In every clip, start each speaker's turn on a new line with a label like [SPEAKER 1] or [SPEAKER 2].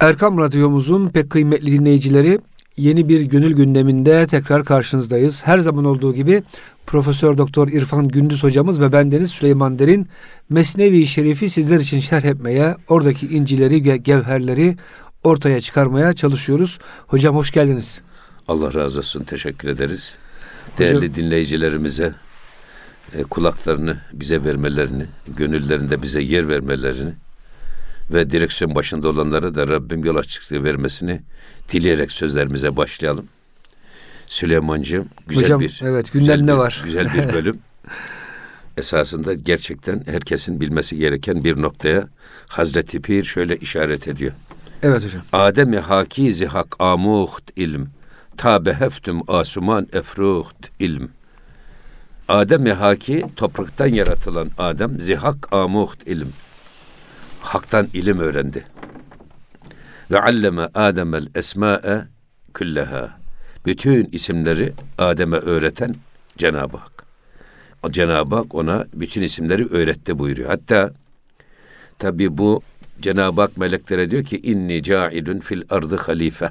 [SPEAKER 1] Erkam Radyomuzun pek kıymetli dinleyicileri yeni bir gönül gündeminde tekrar karşınızdayız. Her zaman olduğu gibi Profesör Doktor İrfan Gündüz hocamız ve bendeniz Süleyman Derin Mesnevi Şerif'i sizler için şerh etmeye, oradaki incileri, gevherleri ortaya çıkarmaya çalışıyoruz. Hocam hoş geldiniz.
[SPEAKER 2] Allah razı olsun. Teşekkür ederiz. Değerli Hocam, dinleyicilerimize e, kulaklarını bize vermelerini, gönüllerinde bize yer vermelerini ve direksiyon başında olanlara da Rabbim yol açıklığı vermesini dileyerek sözlerimize başlayalım. Süleymancığım güzel
[SPEAKER 1] Hocam,
[SPEAKER 2] bir
[SPEAKER 1] evet gündemde var.
[SPEAKER 2] Güzel bir bölüm. Esasında gerçekten herkesin bilmesi gereken bir noktaya Hazreti Pir şöyle işaret ediyor.
[SPEAKER 1] Evet hocam.
[SPEAKER 2] Adem-i hakizi hak amuht ilm. Ta beheftüm asuman efruht ilm. Adem-i haki topraktan yaratılan Adem zihak amuht ilm. Hak'tan ilim öğrendi. Ve alleme Adem'el esma'e külleha. Bütün isimleri Adem'e öğreten Cenab-ı Hak. Cenab-ı Hak ona bütün isimleri öğretti buyuruyor. Hatta tabi bu Cenab-ı Hak meleklere diyor ki inni cailun fil ardı halife.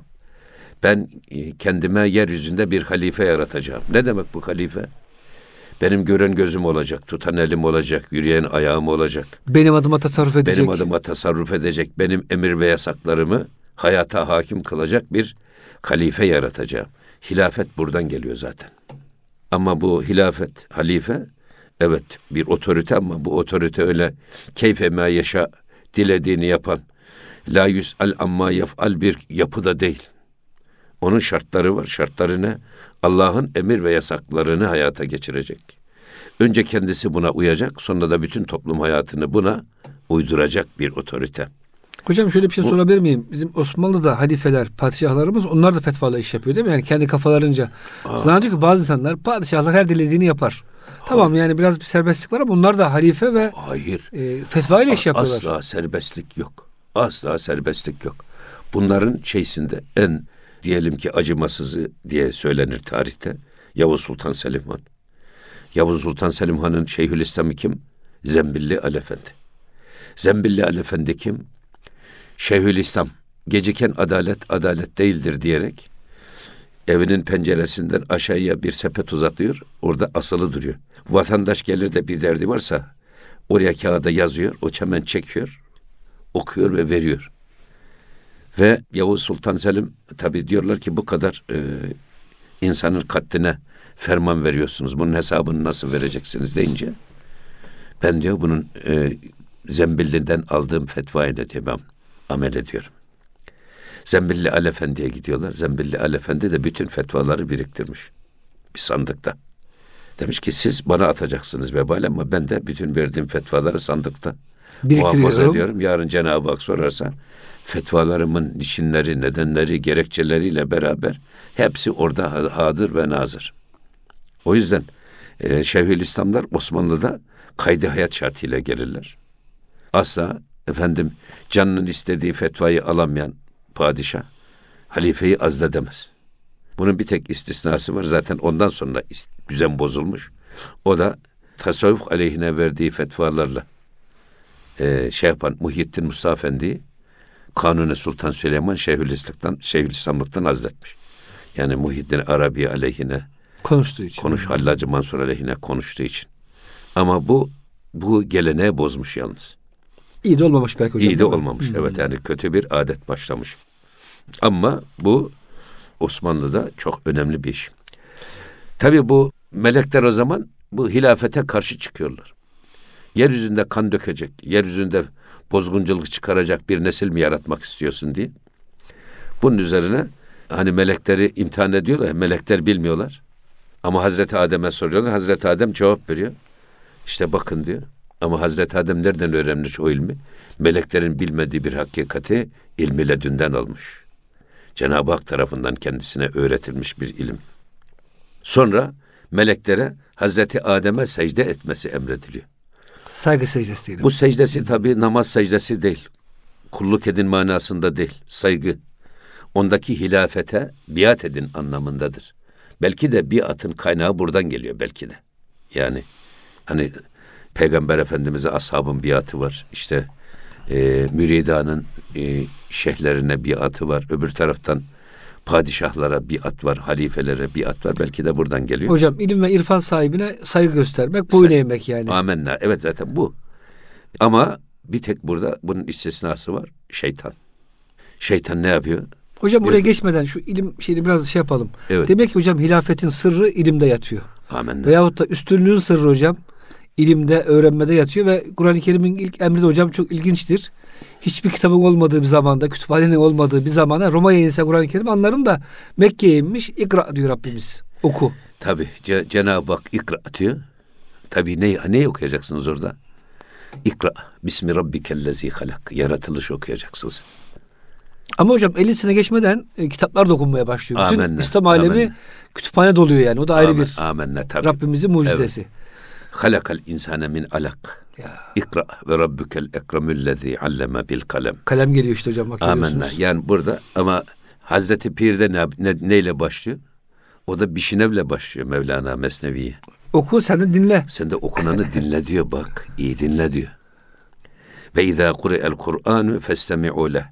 [SPEAKER 2] Ben e, kendime yeryüzünde bir halife yaratacağım. Ne demek bu halife? Benim gören gözüm olacak, tutan elim olacak, yürüyen ayağım olacak.
[SPEAKER 1] Benim adıma tasarruf edecek.
[SPEAKER 2] Benim adıma tasarruf edecek, benim emir ve yasaklarımı hayata hakim kılacak bir halife yaratacağım. Hilafet buradan geliyor zaten. Ama bu hilafet, halife evet bir otorite ama bu otorite öyle keyfe ma yaşa dilediğini yapan la al amma yef'al bir yapıda değil. Onun şartları var. Şartları ne? Allah'ın emir ve yasaklarını hayata geçirecek. Önce kendisi buna uyacak, sonra da bütün toplum hayatını buna uyduracak bir otorite.
[SPEAKER 1] Hocam şöyle bir şey sorabilir miyim? Bizim Osmanlı'da halifeler, padişahlarımız onlar da fetvalı iş yapıyor değil mi? Yani kendi kafalarınca. Zannediyor ki bazı insanlar padişahlar her dilediğini yapar. Ha. Tamam yani biraz bir serbestlik var ama onlar da halife ve
[SPEAKER 2] Hayır.
[SPEAKER 1] E, fetva ile iş yapıyorlar.
[SPEAKER 2] Asla serbestlik yok. Asla serbestlik yok. Bunların şeysinde en diyelim ki acımasızı diye söylenir tarihte. Yavuz Sultan Selim Han. Yavuz Sultan Selim Han'ın Şeyhülislam'ı kim? Zembilli Alefendi. Zembilli Alefendi kim? Şeyhülislam geciken adalet adalet değildir diyerek evinin penceresinden aşağıya bir sepet uzatıyor. Orada asılı duruyor. Vatandaş gelir de bir derdi varsa oraya kağıda yazıyor. O çemen çekiyor. Okuyor ve veriyor. Ve Yavuz Sultan Selim tabi diyorlar ki bu kadar e, insanın katline ferman veriyorsunuz. Bunun hesabını nasıl vereceksiniz deyince ben diyor bunun e, Zembilli'den aldığım fetvayı da diyor ben amel ediyorum. Zembilli Alefendi'ye gidiyorlar. Zembilli Alefendi de bütün fetvaları biriktirmiş. Bir sandıkta. Demiş ki siz bana atacaksınız vebal ama ben de bütün verdiğim fetvaları sandıkta muhafaza ediyorum. Yarın Cenab-ı Hak sorarsa fetvalarımın niçinleri, nedenleri, gerekçeleriyle beraber hepsi orada hadır ve nazır. O yüzden e, Şeyhülislamlar Osmanlı'da kaydı hayat şartıyla gelirler. Asla efendim canının istediği fetvayı alamayan padişah halifeyi azledemez. Bunun bir tek istisnası var. Zaten ondan sonra düzen bozulmuş. O da tasavvuf aleyhine verdiği fetvalarla e, şey yapan Muhyiddin Mustafa Efendi'yi Kanuni Sultan Süleyman Şeyhülislam'dan, Şeyhülislamlıktan azletmiş. Yani Muhyiddin Arabi aleyhine
[SPEAKER 1] konuştuğu için.
[SPEAKER 2] Konuş Hallacı Mansur aleyhine konuştuğu için. Ama bu bu geleneği bozmuş yalnız.
[SPEAKER 1] İyi de olmamış belki hocam.
[SPEAKER 2] İyi de olmamış. Hmm. Evet yani kötü bir adet başlamış. Ama bu Osmanlı'da çok önemli bir iş. Tabi bu melekler o zaman bu hilafete karşı çıkıyorlar. Yeryüzünde kan dökecek, yeryüzünde bozgunculuk çıkaracak bir nesil mi yaratmak istiyorsun diye. Bunun üzerine hani melekleri imtihan ediyorlar. Melekler bilmiyorlar. Ama Hazreti Adem'e soruyorlar. Hazreti Adem cevap veriyor. İşte bakın diyor. Ama Hazreti Adem nereden öğrenmiş o ilmi? Meleklerin bilmediği bir hakikati ilmiyle dünden almış. Cenab-ı Hak tarafından kendisine öğretilmiş bir ilim. Sonra meleklere Hazreti Adem'e secde etmesi emrediliyor.
[SPEAKER 1] Saygı secdesi diyelim.
[SPEAKER 2] Bu secdesi tabi namaz secdesi değil. Kulluk edin manasında değil. Saygı. Ondaki hilafete biat edin anlamındadır. Belki de biatın kaynağı buradan geliyor belki de. Yani hani Peygamber Efendimiz'e ashabın biatı var. İşte e, müridanın e, şeyhlerine bir atı var. Öbür taraftan padişahlara bir at var, halifelere bir at var. Belki de buradan geliyor.
[SPEAKER 1] Hocam ilim ve irfan sahibine saygı göstermek, boyun
[SPEAKER 2] Say-
[SPEAKER 1] eğmek yani.
[SPEAKER 2] Amenna. Evet zaten bu. Ama bir tek burada bunun istisnası var. Şeytan. Şeytan ne yapıyor?
[SPEAKER 1] Hocam buraya
[SPEAKER 2] Yok.
[SPEAKER 1] geçmeden şu ilim şeyini biraz şey yapalım.
[SPEAKER 2] Evet.
[SPEAKER 1] Demek ki hocam hilafetin sırrı ilimde yatıyor.
[SPEAKER 2] Amenna.
[SPEAKER 1] Veyahut da üstünlüğün sırrı hocam ilimde, öğrenmede yatıyor ve Kur'an-ı Kerim'in ilk emri de hocam çok ilginçtir. Hiçbir kitabın olmadığı bir zamanda, kütüphanenin olmadığı bir zamanda Roma'ya inse Kur'an-ı Kerim anlarım da Mekke'ye inmiş. İkra diyor Rabbimiz. Oku.
[SPEAKER 2] Tabi Cenab-ı Hak ikra diyor. Tabi ne, ne okuyacaksınız orada? İkra. Bismi rabbikellezi halak. Yaratılış okuyacaksınız.
[SPEAKER 1] Ama hocam 50 sene geçmeden e, kitaplar da okunmaya başlıyor. Bütün
[SPEAKER 2] Amenna,
[SPEAKER 1] İslam alemi
[SPEAKER 2] amenna.
[SPEAKER 1] kütüphane doluyor yani. O da ayrı bir
[SPEAKER 2] Amenna tabi.
[SPEAKER 1] Rabbimizin mucizesi.
[SPEAKER 2] Halakal insane min alak.
[SPEAKER 1] Ya.
[SPEAKER 2] İkra ve rabbukel ekremüllezî alleme bil kalem.
[SPEAKER 1] Kalem geliyor işte hocam bak
[SPEAKER 2] Amenna. Yani burada ama Hazreti Pir'de ne, ne, neyle başlıyor? O da Bişinev'le başlıyor Mevlana Mesnevi'ye.
[SPEAKER 1] Oku sen de dinle.
[SPEAKER 2] Sen de okunanı dinle diyor bak. iyi dinle diyor. Ve izâ kure'el Kur'anu festemi'û leh.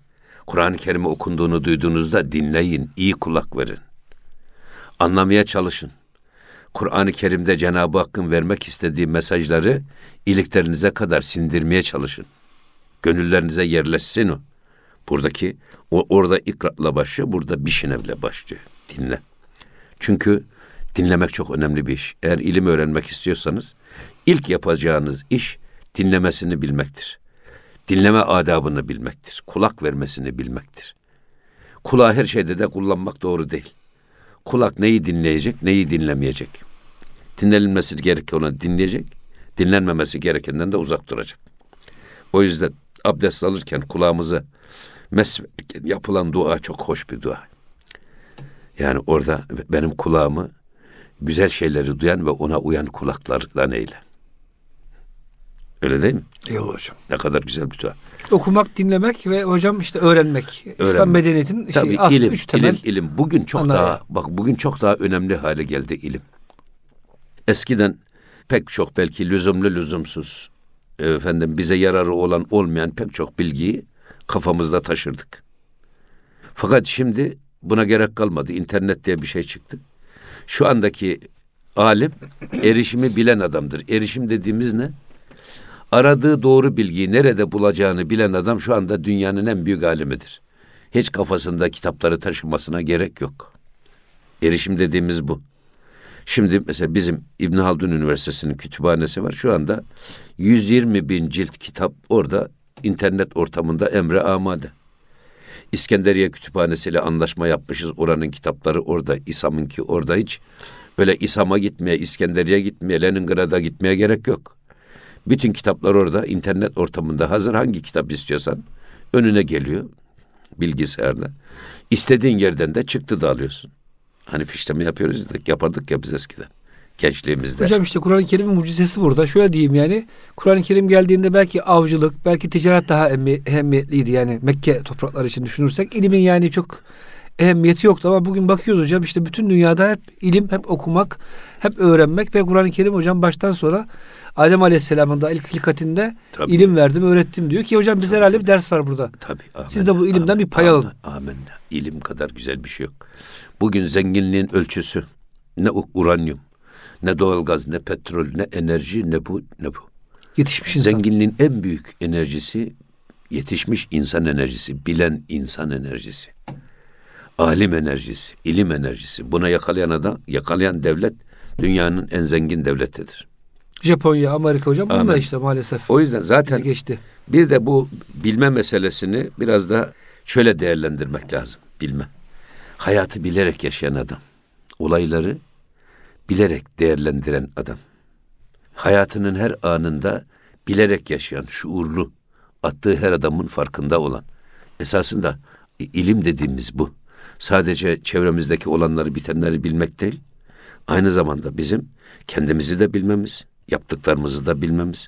[SPEAKER 2] Kur'an-ı Kerim'i okunduğunu duyduğunuzda dinleyin, iyi kulak verin. Anlamaya çalışın. Kur'an-ı Kerim'de Cenab-ı Hakk'ın vermek istediği mesajları iliklerinize kadar sindirmeye çalışın. Gönüllerinize yerleşsin o. Buradaki o orada ikratla başlıyor, burada bişinevle başlıyor. Dinle. Çünkü dinlemek çok önemli bir iş. Eğer ilim öğrenmek istiyorsanız ilk yapacağınız iş dinlemesini bilmektir. Dinleme adabını bilmektir. Kulak vermesini bilmektir. Kulağı her şeyde de kullanmak doğru değil. Kulak neyi dinleyecek, neyi dinlemeyecek. Dinlenilmesi gereken onu dinleyecek, dinlenmemesi gerekenden de uzak duracak. O yüzden abdest alırken kulağımıza mes verirken yapılan dua çok hoş bir dua. Yani orada benim kulağımı güzel şeyleri duyan ve ona uyan kulaklardan eyle. Öyle değil mi?
[SPEAKER 1] Eyvallah hocam.
[SPEAKER 2] Ne kadar güzel bir dua.
[SPEAKER 1] Okumak, dinlemek ve hocam işte öğrenmek. İslam
[SPEAKER 2] Öğrenmek.
[SPEAKER 1] medeniyetin
[SPEAKER 2] Tabii
[SPEAKER 1] şey, aslı
[SPEAKER 2] ilim,
[SPEAKER 1] üç temel.
[SPEAKER 2] ilim, ilim. Bugün çok
[SPEAKER 1] ana
[SPEAKER 2] daha, bak bugün çok daha önemli hale geldi ilim. Eskiden pek çok belki lüzumlu lüzumsuz, efendim bize yararı olan olmayan pek çok bilgiyi kafamızda taşırdık. Fakat şimdi buna gerek kalmadı. İnternet diye bir şey çıktı. Şu andaki alim erişimi bilen adamdır. Erişim dediğimiz ne? Aradığı doğru bilgiyi nerede bulacağını bilen adam şu anda dünyanın en büyük alimidir. Hiç kafasında kitapları taşımasına gerek yok. Erişim dediğimiz bu. Şimdi mesela bizim İbn Haldun Üniversitesi'nin kütüphanesi var. Şu anda 120 bin cilt kitap orada internet ortamında emre amade. İskenderiye Kütüphanesi ile anlaşma yapmışız. Oranın kitapları orada, İSAM'ınki orada hiç öyle İSAM'a gitmeye, İskenderiye gitmeye, Leningrad'a gitmeye gerek yok. Bütün kitaplar orada, internet ortamında hazır. Hangi kitap istiyorsan önüne geliyor bilgisayarda. İstediğin yerden de çıktı da alıyorsun. Hani fişleme yapıyoruz da yapardık ya biz eskiden. Gençliğimizde.
[SPEAKER 1] Hocam işte Kur'an-ı Kerim'in mucizesi burada. Şöyle diyeyim yani. Kur'an-ı Kerim geldiğinde belki avcılık, belki ticaret daha emmi- ehemmiyetliydi yani Mekke toprakları için düşünürsek. ilimin yani çok ehemmiyeti yoktu ama bugün bakıyoruz hocam işte bütün dünyada hep ilim, hep okumak, hep öğrenmek ve Kur'an-ı Kerim hocam baştan sonra Adem Aleyhisselam'ın da ilk hilkatinde
[SPEAKER 2] Tabii.
[SPEAKER 1] ilim verdim, öğrettim diyor ki hocam bize herhalde bir ders var burada.
[SPEAKER 2] Tabii. Amen,
[SPEAKER 1] Siz de bu ilimden bir pay
[SPEAKER 2] amen,
[SPEAKER 1] alın.
[SPEAKER 2] Amen. İlim kadar güzel bir şey yok. Bugün zenginliğin ölçüsü ne uranyum, ne doğalgaz, ne petrol, ne enerji, ne bu, ne bu.
[SPEAKER 1] Yetişmiş insan.
[SPEAKER 2] Zenginliğin en büyük enerjisi yetişmiş insan enerjisi, bilen insan enerjisi. Alim enerjisi, ilim enerjisi. Buna yakalayan adam, yakalayan devlet dünyanın en zengin devletidir.
[SPEAKER 1] Japonya, Amerika hocam da
[SPEAKER 2] Amin.
[SPEAKER 1] işte maalesef.
[SPEAKER 2] O yüzden zaten
[SPEAKER 1] geçti.
[SPEAKER 2] bir de bu bilme meselesini biraz da şöyle değerlendirmek lazım. Bilme. Hayatı bilerek yaşayan adam. Olayları bilerek değerlendiren adam. Hayatının her anında bilerek yaşayan, şuurlu, attığı her adamın farkında olan. Esasında ilim dediğimiz bu. Sadece çevremizdeki olanları, bitenleri bilmek değil. Aynı zamanda bizim kendimizi de bilmemiz, yaptıklarımızı da bilmemiz,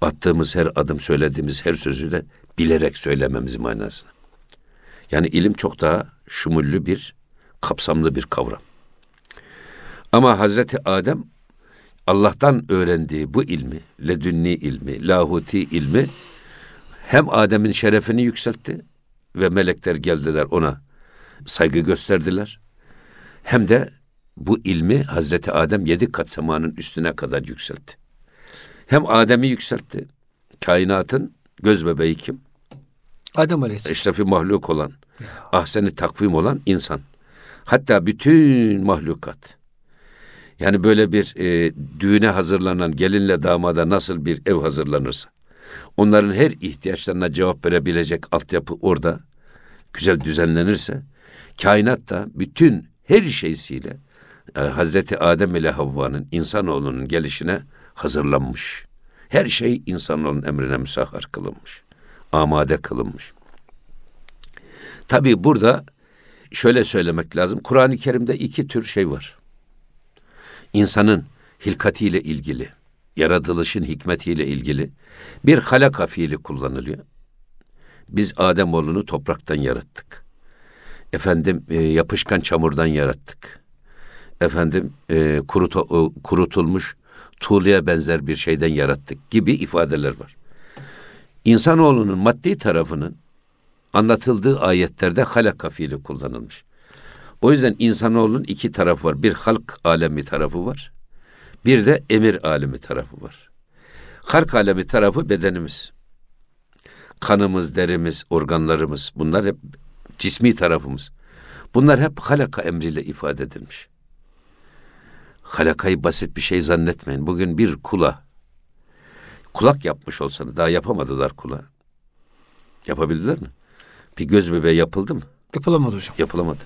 [SPEAKER 2] attığımız her adım, söylediğimiz her sözü de bilerek söylememiz manasına. Yani ilim çok daha şumullü bir, kapsamlı bir kavram. Ama Hazreti Adem Allah'tan öğrendiği bu ilmi, ledünni ilmi, lahuti ilmi Hem Adem'in şerefini yükseltti ve melekler geldiler ona saygı gösterdiler. Hem de bu ilmi Hazreti Adem yedi kat semanın üstüne kadar yükseltti. Hem Adem'i yükseltti. Kainatın göz bebeği kim?
[SPEAKER 1] Adem Aleyhisselam.
[SPEAKER 2] Eşrefi mahluk olan, ahseni takvim olan insan. Hatta bütün mahlukat. Yani böyle bir e, düğüne hazırlanan gelinle damada nasıl bir ev hazırlanırsa, onların her ihtiyaçlarına cevap verebilecek altyapı orada güzel düzenlenirse, kainat da bütün her şeysiyle e, Hazreti Adem ile Havva'nın insanoğlunun gelişine hazırlanmış. Her şey insanoğlunun emrine müsahhar kılınmış. Amade kılınmış. Tabii burada şöyle söylemek lazım. Kur'an-ı Kerim'de iki tür şey var. İnsanın hilkatiyle ilgili, yaratılışın hikmetiyle ilgili bir halaka fiili kullanılıyor. Biz Ademoğlunu topraktan yarattık. Efendim e, yapışkan çamurdan yarattık. Efendim e, kurutu, e, kurutulmuş tuğlaya benzer bir şeyden yarattık gibi ifadeler var. İnsanoğlunun maddi tarafının anlatıldığı ayetlerde halaka fiili kullanılmış. O yüzden insanoğlunun iki tarafı var. Bir halk alemi tarafı var. Bir de emir alemi tarafı var. Halk alemi tarafı bedenimiz. Kanımız, derimiz, organlarımız bunlar hep cismi tarafımız. Bunlar hep halaka emriyle ifade edilmiş. Halakayı basit bir şey zannetmeyin. Bugün bir kula kulak yapmış olsanız daha yapamadılar kula. Yapabildiler mi? Bir göz bebeği yapıldı mı?
[SPEAKER 1] Yapılamadı hocam.
[SPEAKER 2] Yapılamadı.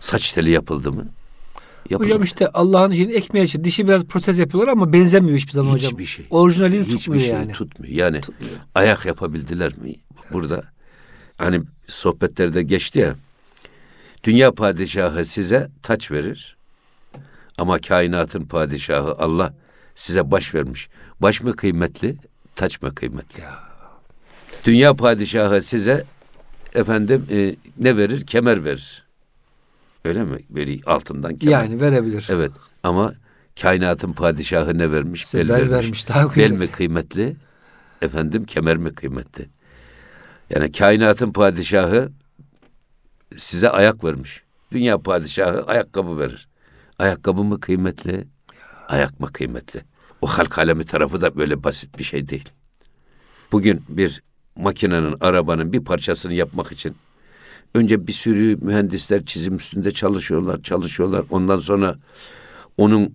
[SPEAKER 2] Saç teli yapıldı mı? Yapılamadı.
[SPEAKER 1] Hocam işte Allah'ın şeyini ekmeği için dişi biraz protez yapıyorlar ama benzemiyor hiçbir zaman hocam.
[SPEAKER 2] Hiçbir şey.
[SPEAKER 1] Orijinalini
[SPEAKER 2] Hiçbir
[SPEAKER 1] tutmuyor
[SPEAKER 2] şey
[SPEAKER 1] yani.
[SPEAKER 2] tutmuyor. Yani
[SPEAKER 1] Tutmuyor.
[SPEAKER 2] ayak yapabildiler mi? Burada hani sohbetlerde geçti ya. Dünya padişahı size taç verir. Ama kainatın padişahı Allah size baş vermiş. Baş mı kıymetli, taç mı kıymetli? Dünya padişahı size efendim e, ne verir? Kemer verir. Öyle mi? Böyle altından kemer.
[SPEAKER 1] Yani verebilir.
[SPEAKER 2] Evet ama kainatın padişahı ne vermiş?
[SPEAKER 1] Size bel vermiş, daha
[SPEAKER 2] Bel mi kıymetli? Efendim kemer mi kıymetli? Yani kainatın padişahı size ayak vermiş. Dünya padişahı ayakkabı verir. Ayakkabı mı kıymetli? Ayak mı kıymetli? O halk alemi tarafı da böyle basit bir şey değil. Bugün bir makinenin, arabanın bir parçasını yapmak için önce bir sürü mühendisler çizim üstünde çalışıyorlar, çalışıyorlar. Ondan sonra onun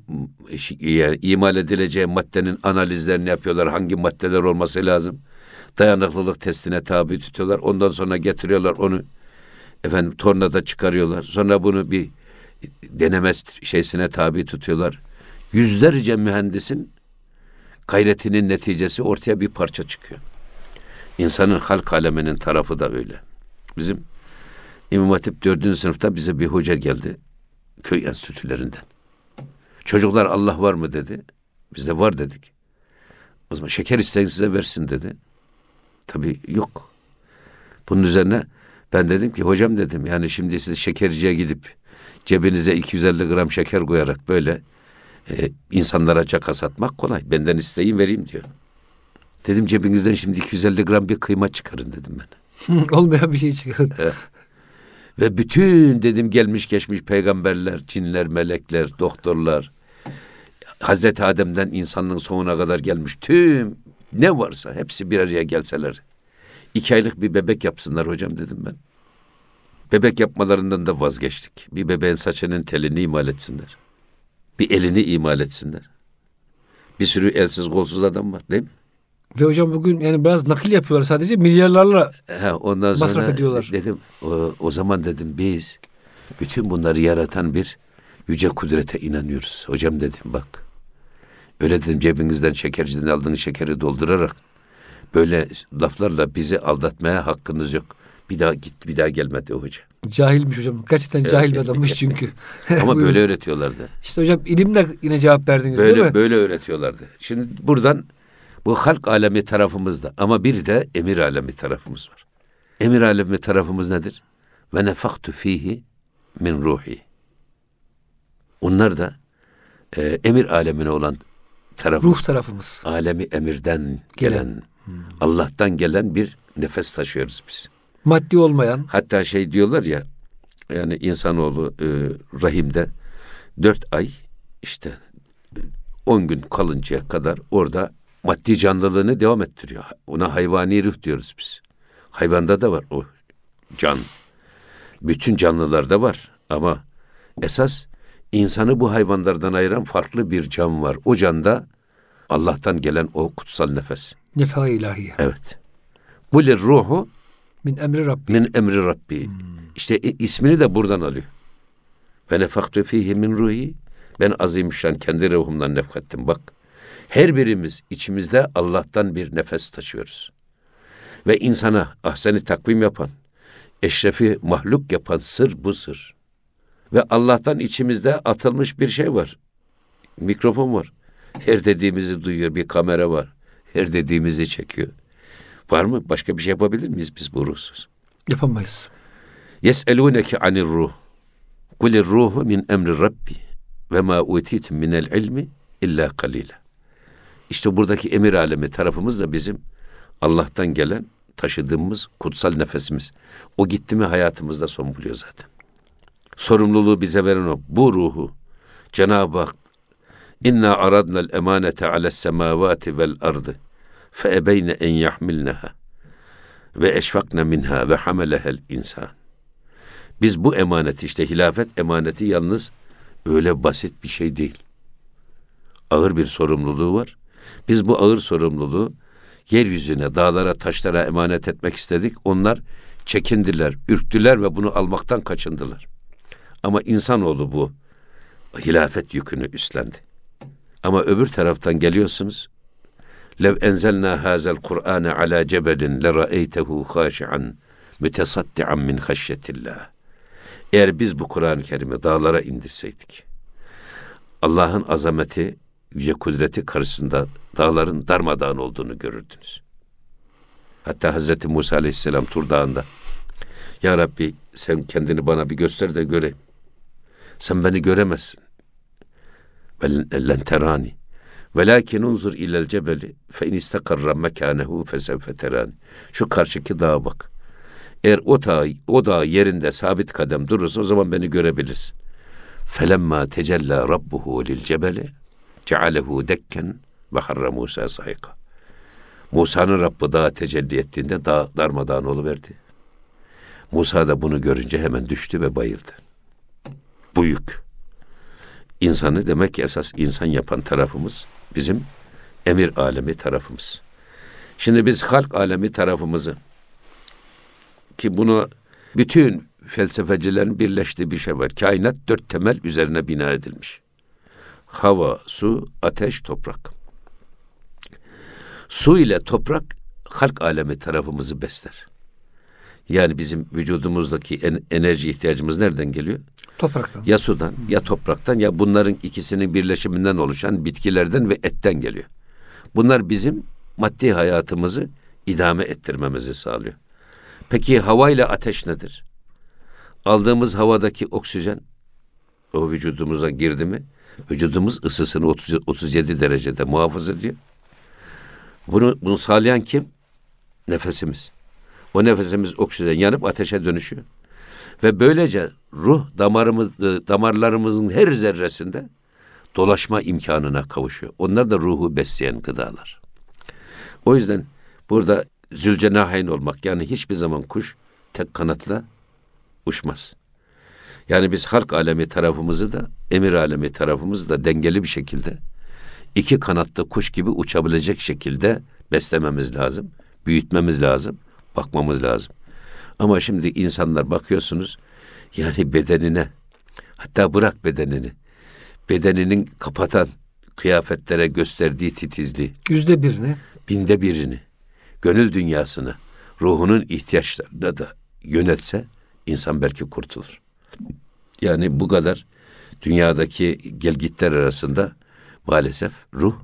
[SPEAKER 2] yani imal edileceği maddenin analizlerini yapıyorlar. Hangi maddeler olması lazım? Dayanıklılık testine tabi tutuyorlar. Ondan sonra getiriyorlar onu efendim tornada çıkarıyorlar. Sonra bunu bir deneme şeysine tabi tutuyorlar. Yüzlerce mühendisin gayretinin neticesi ortaya bir parça çıkıyor. İnsanın halk aleminin tarafı da öyle. Bizim İmam Hatip 4. sınıfta bize bir hoca geldi köy enstitülerinden. Çocuklar Allah var mı dedi. Biz de var dedik. O zaman şeker isteyin size versin dedi. Tabii yok. Bunun üzerine ben dedim ki hocam dedim yani şimdi siz şekerciye gidip cebinize 250 gram şeker koyarak böyle e, insanlara caka satmak kolay. Benden isteyin vereyim diyor. Dedim cebinizden şimdi 250 gram bir kıyma çıkarın dedim ben.
[SPEAKER 1] Olmayan bir şey çıkarın.
[SPEAKER 2] Ve bütün dedim gelmiş geçmiş peygamberler, cinler, melekler, doktorlar, Hazreti Adem'den insanlığın sonuna kadar gelmiş tüm ne varsa hepsi bir araya gelseler. iki aylık bir bebek yapsınlar hocam dedim ben. Bebek yapmalarından da vazgeçtik. Bir bebeğin saçının telini imal etsinler. Bir elini imal etsinler. Bir sürü elsiz kolsuz adam var değil mi?
[SPEAKER 1] Ve hocam bugün yani biraz nakil yapıyorlar sadece milyarlarla
[SPEAKER 2] He, ondan sonra
[SPEAKER 1] Masraf ediyorlar.
[SPEAKER 2] dedim o, o zaman dedim biz bütün bunları yaratan bir yüce kudrete inanıyoruz. Hocam dedim bak. Öyle dedim cebinizden şekerciden aldığınız şekeri doldurarak böyle laflarla bizi aldatmaya hakkınız yok. Bir daha git bir daha gelmedi o hoca.
[SPEAKER 1] cahilmiş hocam. Gerçekten cahil bir adammış çünkü.
[SPEAKER 2] Ama böyle öğretiyorlardı.
[SPEAKER 1] İşte hocam ilimle yine cevap verdiniz değil
[SPEAKER 2] Böyle
[SPEAKER 1] mi?
[SPEAKER 2] böyle öğretiyorlardı. Şimdi buradan bu halk alemi tarafımızda ama bir de emir alemi tarafımız var. Emir alemi tarafımız nedir? Ve nefaktu fihi min ruhi. Onlar da e, emir alemine olan tarafı.
[SPEAKER 1] Ruh tarafımız.
[SPEAKER 2] Alemi emirden
[SPEAKER 1] Gelen.
[SPEAKER 2] gelen Allah'tan gelen bir nefes taşıyoruz biz.
[SPEAKER 1] Maddi olmayan.
[SPEAKER 2] Hatta şey diyorlar ya yani insanoğlu e, rahimde dört ay işte on gün kalıncaya kadar orada maddi canlılığını devam ettiriyor. Ona hayvani ruh diyoruz biz. Hayvanda da var o can. Bütün canlılarda var ama esas insanı bu hayvanlardan ayıran farklı bir can var. O canda Allah'tan gelen o kutsal nefes.
[SPEAKER 1] Nefa ilahiye.
[SPEAKER 2] Evet. Bu ruhu
[SPEAKER 1] Min emri Rabbi.
[SPEAKER 2] min emri Rabbi. İşte ismini de buradan alıyor. Ve nefaktu fihi min ruhi. Ben azimüşşan kendi ruhumdan nefkettim bak. Her birimiz içimizde Allah'tan bir nefes taşıyoruz. Ve insana ahseni takvim yapan, eşrefi mahluk yapan sır bu sır. Ve Allah'tan içimizde atılmış bir şey var. Mikrofon var. Her dediğimizi duyuyor. Bir kamera var. Her dediğimizi çekiyor. Var mı? Başka bir şey yapabilir miyiz biz bu ruhsuz?
[SPEAKER 1] Yapamayız.
[SPEAKER 2] Yes'elûneke anir ruh. Kulir ruhu min emri Rabbi ve ma utitum minel ilmi illa kalila. İşte buradaki emir alemi tarafımız da bizim Allah'tan gelen taşıdığımız kutsal nefesimiz. O gitti mi hayatımızda son buluyor zaten. Sorumluluğu bize veren o. Bu ruhu Cenab-ı Hak İnna aradna'l emanete ales semavati vel ardı fe ebeyne en yahmilneha ve eşfakne minha ve hamelehel insan. Biz bu emaneti işte hilafet emaneti yalnız öyle basit bir şey değil. Ağır bir sorumluluğu var. Biz bu ağır sorumluluğu yeryüzüne, dağlara, taşlara emanet etmek istedik. Onlar çekindiler, ürktüler ve bunu almaktan kaçındılar. Ama insanoğlu bu hilafet yükünü üstlendi. Ama öbür taraftan geliyorsunuz. Lev enzelna hazel Kur'ane ala cebelin le ra'eytehu haşi'an mütesaddian min haşyetillah. Eğer biz bu Kur'an-ı Kerim'i dağlara indirseydik, Allah'ın azameti, yüce kudreti karşısında dağların darmadağın olduğunu görürdünüz. Hatta Hazreti Musa Aleyhisselam Tur Dağı'nda, Ya Rabbi sen kendini bana bir göster de göreyim. Sen beni göremezsin. Ve len terani. Velakin unzur ilel cebeli fe in istakarra mekanehu fesevfe terani. Şu karşıki dağa bak. Eğer o dağ, o dağ yerinde sabit kadem durursa o zaman beni görebilirsin. Felemma tecella rabbuhu lil cebeli cealehu dekken ve harra Musa sayka. Musa'nın Rabbi dağa tecelli ettiğinde dağ darmadağın oluverdi. Musa da bunu görünce hemen düştü ve bayıldı. Bu yük. İnsanı demek ki esas insan yapan tarafımız bizim emir alemi tarafımız. Şimdi biz halk alemi tarafımızı ki bunu bütün felsefecilerin birleştiği bir şey var. Kainat dört temel üzerine bina edilmiş. Hava, su, ateş, toprak. Su ile toprak halk alemi tarafımızı besler. Yani bizim vücudumuzdaki en, enerji ihtiyacımız nereden geliyor?
[SPEAKER 1] Topraktan.
[SPEAKER 2] Ya sudan, ya topraktan, ya bunların ikisinin birleşiminden oluşan bitkilerden ve etten geliyor. Bunlar bizim maddi hayatımızı idame ettirmemizi sağlıyor. Peki hava ile ateş nedir? Aldığımız havadaki oksijen o vücudumuza girdi mi vücudumuz ısısını 30, 37 derecede muhafaza ediyor. Bunu, bunu sağlayan kim? Nefesimiz. O nefesimiz oksijen yanıp ateşe dönüşüyor. Ve böylece ruh damarımız, damarlarımızın her zerresinde dolaşma imkanına kavuşuyor. Onlar da ruhu besleyen gıdalar. O yüzden burada zülcenahayn olmak yani hiçbir zaman kuş tek kanatla uçmaz. Yani biz halk alemi tarafımızı da emir alemi tarafımızı da dengeli bir şekilde iki kanatlı kuş gibi uçabilecek şekilde beslememiz lazım, büyütmemiz lazım, bakmamız lazım. Ama şimdi insanlar bakıyorsunuz yani bedenine hatta bırak bedenini bedeninin kapatan kıyafetlere gösterdiği titizliği
[SPEAKER 1] Yüzde birini.
[SPEAKER 2] binde birini gönül dünyasını ruhunun ihtiyaçlarına da yönelse insan belki kurtulur. Yani bu kadar dünyadaki gelgitler arasında maalesef ruh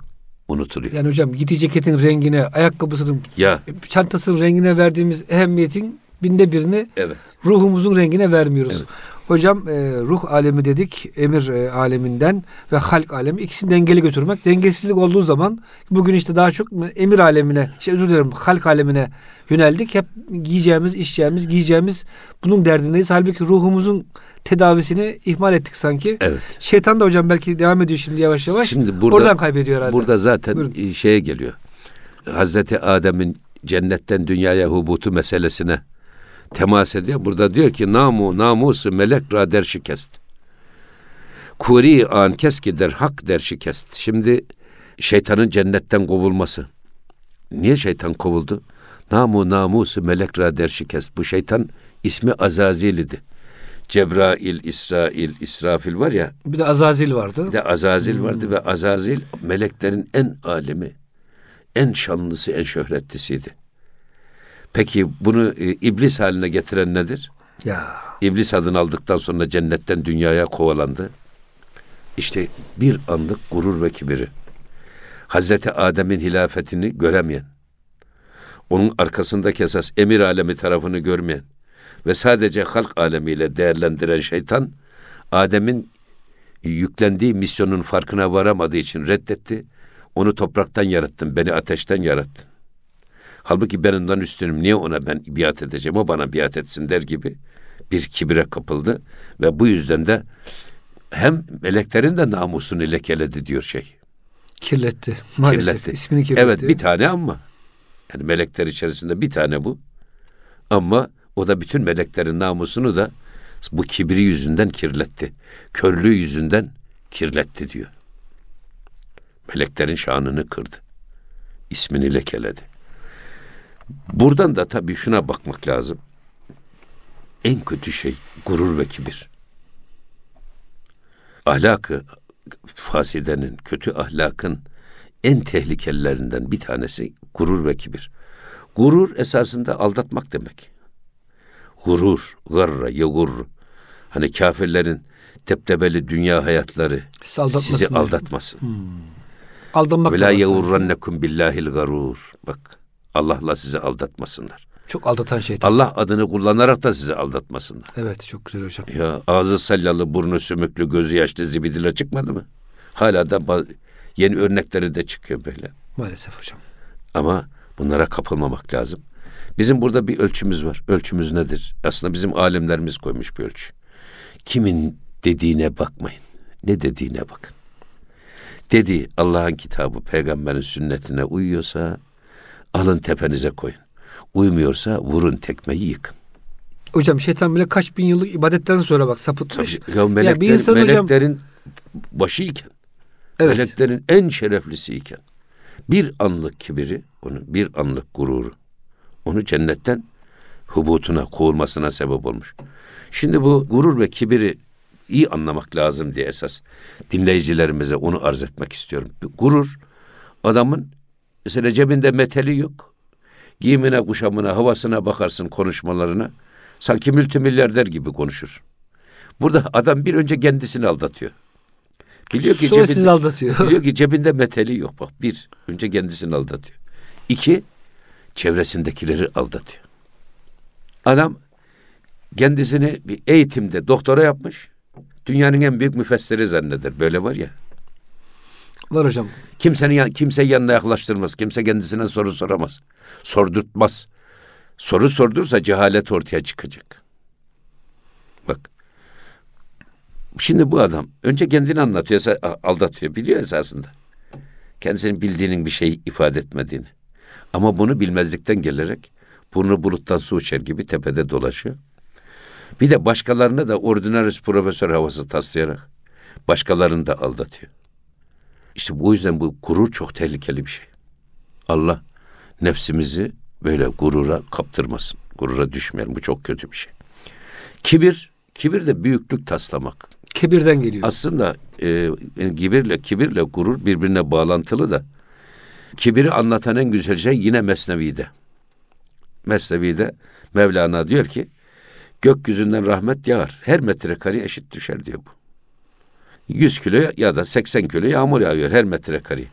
[SPEAKER 2] unutuluyor.
[SPEAKER 1] Yani hocam giydiği ceketin rengine, ayakkabısının,
[SPEAKER 2] Ya
[SPEAKER 1] çantasının rengine verdiğimiz ehemmiyetin binde birini
[SPEAKER 2] evet.
[SPEAKER 1] ruhumuzun rengine vermiyoruz.
[SPEAKER 2] Evet.
[SPEAKER 1] Hocam e, ruh alemi dedik, emir e, aleminden ve halk alemi ikisini dengeli götürmek. Dengesizlik olduğu zaman bugün işte daha çok emir alemine, şey özür dilerim halk alemine yöneldik. Hep giyeceğimiz, içeceğimiz, giyeceğimiz bunun derdindeyiz. Halbuki ruhumuzun tedavisini ihmal ettik sanki.
[SPEAKER 2] Evet.
[SPEAKER 1] Şeytan da hocam belki devam ediyor şimdi yavaş yavaş.
[SPEAKER 2] Şimdi burada,
[SPEAKER 1] Oradan kaybediyor herhalde.
[SPEAKER 2] Burada zaten
[SPEAKER 1] Buyurun.
[SPEAKER 2] şeye geliyor. Hazreti Adem'in cennetten dünyaya hubutu meselesine temas ediyor. Burada diyor ki namu namusu melek ra der şikest. Kuri an keski der hak der şikest. Şimdi şeytanın cennetten kovulması. Niye şeytan kovuldu? Namu namusu melek ra der şikest. Bu şeytan ismi Azazil idi. Cebrail, İsrail, İsrafil var ya
[SPEAKER 1] bir de Azazil vardı.
[SPEAKER 2] bir de Azazil vardı ve Azazil meleklerin en alemi, en şanlısı, en şöhretlisiydi. Peki bunu e, iblis haline getiren nedir?
[SPEAKER 1] Ya
[SPEAKER 2] İblis adını aldıktan sonra cennetten dünyaya kovalandı. İşte bir anlık gurur ve kibiri. Hazreti Adem'in hilafetini göremeyen, onun arkasındaki esas emir alemi tarafını görmeyen ve sadece halk alemiyle değerlendiren şeytan, Adem'in yüklendiği misyonun farkına varamadığı için reddetti. Onu topraktan yarattın, beni ateşten yarattın. Halbuki ben ondan üstünüm, niye ona ben biat edeceğim, o bana biat etsin der gibi bir kibire kapıldı. Ve bu yüzden de hem meleklerin de namusunu lekeledi diyor şey.
[SPEAKER 1] kirletti. Maalesef
[SPEAKER 2] Kirletti.
[SPEAKER 1] ismini kirletti.
[SPEAKER 2] Evet bir tane ama. Yani melekler içerisinde bir tane bu. Ama o da bütün meleklerin namusunu da bu kibri yüzünden kirletti. Körlüğü yüzünden kirletti diyor. Meleklerin şanını kırdı. İsmini lekeledi. Buradan da tabii şuna bakmak lazım. En kötü şey gurur ve kibir. Ahlakı fasidenin, kötü ahlakın en tehlikelilerinden bir tanesi gurur ve kibir. Gurur esasında aldatmak demek. Gurur, garra, yegur. Hani kafirlerin teptebeli dünya hayatları
[SPEAKER 1] Sizi aldatmasın
[SPEAKER 2] sizi aldatmasın.
[SPEAKER 1] Aldanmak
[SPEAKER 2] Ve la yevurrannekum billahil garur. Bak Allah'la sizi aldatmasınlar.
[SPEAKER 1] Çok aldatan şeytan.
[SPEAKER 2] Allah adını kullanarak da sizi aldatmasınlar.
[SPEAKER 1] Evet çok güzel hocam.
[SPEAKER 2] Ya ağzı sallalı, burnu sümüklü, gözü yaşlı zibidiler çıkmadı mı? Hala da yeni örnekleri de çıkıyor böyle.
[SPEAKER 1] Maalesef hocam.
[SPEAKER 2] Ama bunlara kapılmamak lazım. Bizim burada bir ölçümüz var. Ölçümüz nedir? Aslında bizim alimlerimiz koymuş bir ölçü. Kimin dediğine bakmayın. Ne dediğine bakın. Dedi Allah'ın kitabı, peygamberin sünnetine uyuyorsa alın tepenize koyun. Uymuyorsa vurun tekmeyi yıkın.
[SPEAKER 1] Hocam şeytan bile kaç bin yıllık ibadetten sonra bak sapıtmış.
[SPEAKER 2] Tabii, ya melekler,
[SPEAKER 1] bir insan hocam-
[SPEAKER 2] meleklerin başı iken,
[SPEAKER 1] Evet.
[SPEAKER 2] meleklerin en şereflisi iken bir anlık kibiri, onu bir anlık gururu, onu cennetten hubutuna, kovulmasına sebep olmuş. Şimdi bu gurur ve kibiri iyi anlamak lazım diye esas dinleyicilerimize onu arz etmek istiyorum. Gurur adamın mesela cebinde meteli yok. Giyimine, kuşamına, havasına bakarsın konuşmalarına. Sanki multimilyarder gibi konuşur. Burada adam bir önce kendisini aldatıyor. Biliyor ki
[SPEAKER 1] Sonra
[SPEAKER 2] cebinde,
[SPEAKER 1] sizi aldatıyor.
[SPEAKER 2] biliyor ki cebinde meteli yok. Bak bir, önce kendisini aldatıyor. İki, çevresindekileri aldatıyor. Adam kendisini bir eğitimde doktora yapmış. Dünyanın en büyük müfessiri zanneder. Böyle var ya.
[SPEAKER 1] Var hocam.
[SPEAKER 2] Kimsenin kimse yanına yaklaştırmaz. Kimse kendisine soru soramaz. Sordurtmaz. Soru sordursa cehalet ortaya çıkacak. Bak. Şimdi bu adam önce kendini anlatıyor, aldatıyor. Biliyor esasında. Kendisinin bildiğinin bir şey ifade etmediğini. Ama bunu bilmezlikten gelerek burnu buluttan su uçar gibi tepede dolaşıyor. Bir de başkalarına da ordinaris profesör havası taslayarak başkalarını da aldatıyor. İşte bu yüzden bu gurur çok tehlikeli bir şey. Allah nefsimizi böyle gurura kaptırmasın. Gurura düşmeyelim. Bu çok kötü bir şey. Kibir, kibir de büyüklük taslamak.
[SPEAKER 1] Kibirden geliyor.
[SPEAKER 2] Aslında e, kibirle kibirle gurur birbirine bağlantılı da kibiri anlatan en güzel şey yine Mesnevi'de. Mesnevi'de Mevlana diyor ki gökyüzünden rahmet yağar. Her metrekare eşit düşer diyor bu. 100 kilo ya da 80 kilo yağmur yağıyor her metrekare.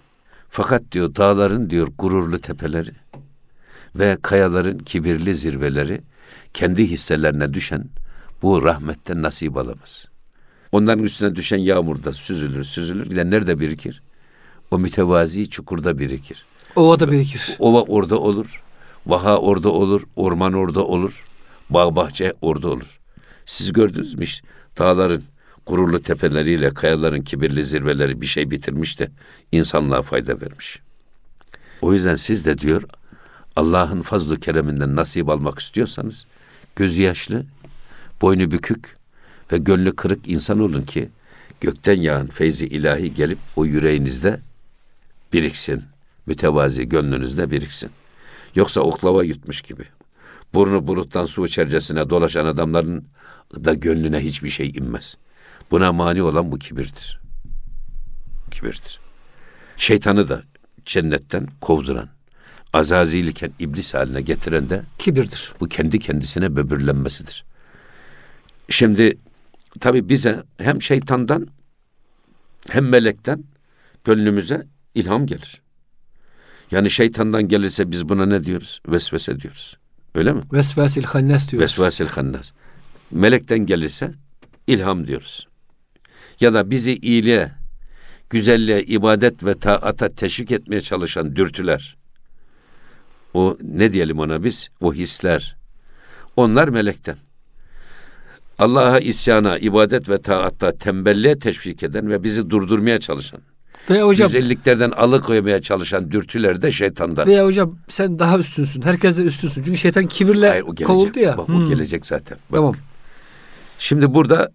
[SPEAKER 2] Fakat diyor dağların diyor gururlu tepeleri ve kayaların kibirli zirveleri kendi hisselerine düşen bu rahmetten nasip alamaz. Onların üstüne düşen yağmurda süzülür, süzülür. De nerede birikir? O mütevazi çukurda birikir.
[SPEAKER 1] Ovada birikir.
[SPEAKER 2] Ova orada olur. Vaha orada olur. Orman orada olur. Bağ bahçe orada olur. Siz gördünüz mü dağların gururlu tepeleriyle kayaların kibirli zirveleri bir şey bitirmiş de insanlığa fayda vermiş. O yüzden siz de diyor Allah'ın fazlu kereminden nasip almak istiyorsanız gözü yaşlı, boynu bükük ve gönlü kırık insan olun ki gökten yağan feyzi ilahi gelip o yüreğinizde biriksin. Mütevazi gönlünüzde biriksin. Yoksa oklava yutmuş gibi. Burnu buluttan su içercesine dolaşan adamların da gönlüne hiçbir şey inmez. Buna mani olan bu kibirdir. Kibirdir. Şeytanı da cennetten kovduran, azazil iken iblis haline getiren de
[SPEAKER 1] Kibirdir.
[SPEAKER 2] bu kendi kendisine böbürlenmesidir. Şimdi tabi bize hem şeytandan hem melekten gönlümüze ilham gelir. Yani şeytandan gelirse biz buna ne diyoruz? Vesvese diyoruz. Öyle mi?
[SPEAKER 1] Vesvesil hannes diyoruz.
[SPEAKER 2] Vesvesil hannas. Melekten gelirse ilham diyoruz. Ya da bizi iyiliğe, güzelliğe, ibadet ve taata teşvik etmeye çalışan dürtüler. O ne diyelim ona biz? O hisler. Onlar melekten. Allah'a isyana, ibadet ve taatta tembelliğe teşvik eden ve bizi durdurmaya çalışan,
[SPEAKER 1] Veya hocam
[SPEAKER 2] güzelliklerden alıkoymaya çalışan dürtüler de şeytandan.
[SPEAKER 1] veya hocam sen daha üstünsün. Herkes de üstünsün. Çünkü şeytan kibirle
[SPEAKER 2] Hayır, o gelecek.
[SPEAKER 1] kovuldu ya.
[SPEAKER 2] Bak,
[SPEAKER 1] Hmm.
[SPEAKER 2] O gelecek zaten. Bak,
[SPEAKER 1] Tamam.
[SPEAKER 2] Şimdi burada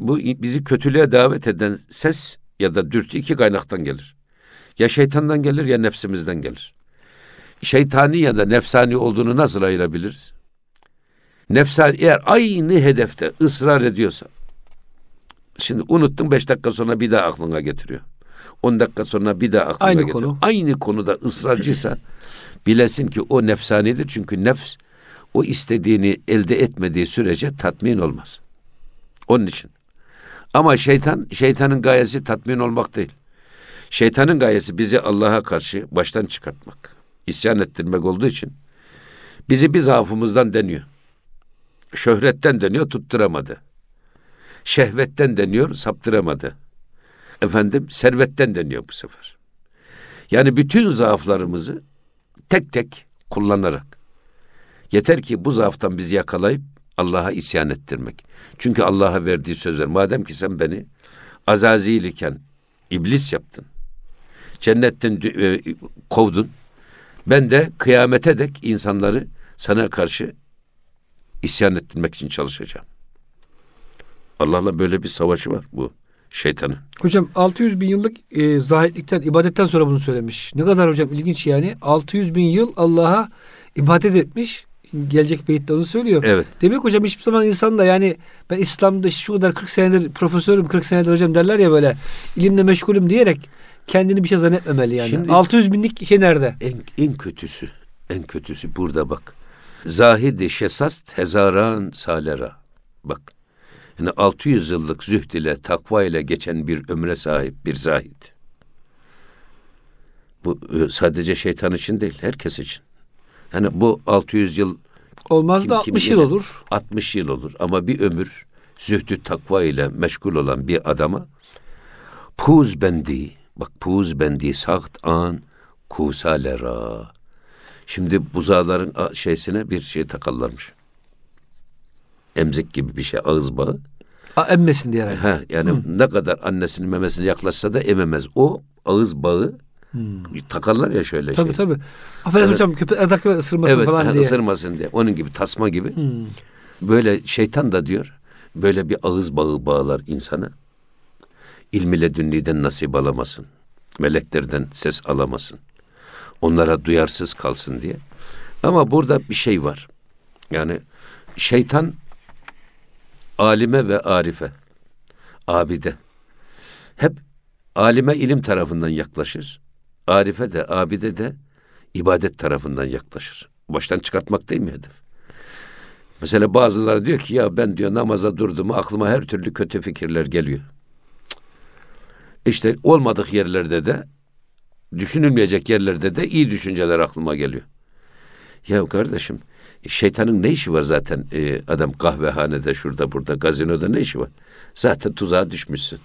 [SPEAKER 2] bu bizi kötülüğe davet eden ses ya da dürtü iki kaynaktan gelir. Ya şeytandan gelir ya nefsimizden gelir. Şeytani ya da nefsani olduğunu nasıl ayırabiliriz? Nefsani eğer aynı hedefte ısrar ediyorsa şimdi unuttun beş dakika sonra bir daha aklına getiriyor. On dakika sonra bir daha aklına
[SPEAKER 1] Aynı
[SPEAKER 2] getiriyor.
[SPEAKER 1] konu.
[SPEAKER 2] Aynı konuda ısrarcıysa bilesin ki o nefsanidir. Çünkü nefs o istediğini elde etmediği sürece tatmin olmaz. Onun için. Ama şeytan, şeytanın gayesi tatmin olmak değil. Şeytanın gayesi bizi Allah'a karşı baştan çıkartmak, isyan ettirmek olduğu için bizi bir zaafımızdan deniyor. Şöhretten deniyor, tutturamadı. Şehvetten deniyor, saptıramadı. Efendim, servetten deniyor bu sefer. Yani bütün zaaflarımızı tek tek kullanarak yeter ki bu zaaftan bizi yakalayıp Allah'a isyan ettirmek. Çünkü Allah'a verdiği sözler madem ki sen beni azazil iken iblis yaptın. Cennetten e, kovdun. Ben de kıyamete dek insanları sana karşı isyan ettirmek için çalışacağım. Allah'la böyle bir savaşı var bu şeytanın.
[SPEAKER 1] Hocam 600 bin yıllık e, zahitlikten, ibadetten sonra bunu söylemiş. Ne kadar hocam ilginç yani. 600 bin yıl Allah'a ibadet etmiş. Gelecek beyitte onu söylüyor.
[SPEAKER 2] Evet.
[SPEAKER 1] Demek hocam hiçbir zaman insan da yani ben İslam'da şu kadar 40 senedir profesörüm 40 senedir hocam derler ya böyle ilimle meşgulüm diyerek kendini bir şey zannetmemeli yani.
[SPEAKER 2] Şimdi-
[SPEAKER 1] 600 binlik şey nerede?
[SPEAKER 2] En, en kötüsü, en kötüsü burada bak. Zahidi şesas tezaran salera. Bak. Yani 600 yıllık zühd ile, takva ile geçen bir ömre sahip bir zahid. Bu e, sadece şeytan için değil, herkes için. Yani bu 600 yıl
[SPEAKER 1] Olmaz
[SPEAKER 2] Kim
[SPEAKER 1] da
[SPEAKER 2] kimi
[SPEAKER 1] 60 yıl olur.
[SPEAKER 2] 60 yıl olur ama bir ömür zühdü takva ile meşgul olan bir adama puz bendi bak puz bendi sakt an kusalera şimdi buzağların şeysine bir şey takarlarmış. Emzik gibi bir şey ağız bağı.
[SPEAKER 1] A, emmesin diye.
[SPEAKER 2] Ha, yani ne kadar annesinin memesine yaklaşsa da ememez. O ağız bağı takarlar ya şöyle
[SPEAKER 1] Tabii
[SPEAKER 2] şey.
[SPEAKER 1] tabii. Affedersin
[SPEAKER 2] Evet.
[SPEAKER 1] hocam köpekler takip ısırmasın
[SPEAKER 2] Evet,
[SPEAKER 1] falan diye.
[SPEAKER 2] ısırmasın diye. Onun gibi tasma gibi.
[SPEAKER 1] Hmm.
[SPEAKER 2] Böyle şeytan da diyor böyle bir ağız bağı bağlar insana. İlmiyle dünniden nasip alamasın. Meleklerden ses alamasın. Onlara duyarsız kalsın diye. Ama burada bir şey var. Yani şeytan alime ve arife, abide. Hep alime ilim tarafından yaklaşır. Arife de, abide de ibadet tarafından yaklaşır. Baştan çıkartmak değil mi hedef? Mesela bazıları diyor ki ya ben diyor namaza durdum aklıma her türlü kötü fikirler geliyor. İşte olmadık yerlerde de düşünülmeyecek yerlerde de iyi düşünceler aklıma geliyor. Ya kardeşim Şeytanın ne işi var zaten e, adam kahvehanede şurada burada gazinoda ne işi var? Zaten tuzağa düşmüşsün.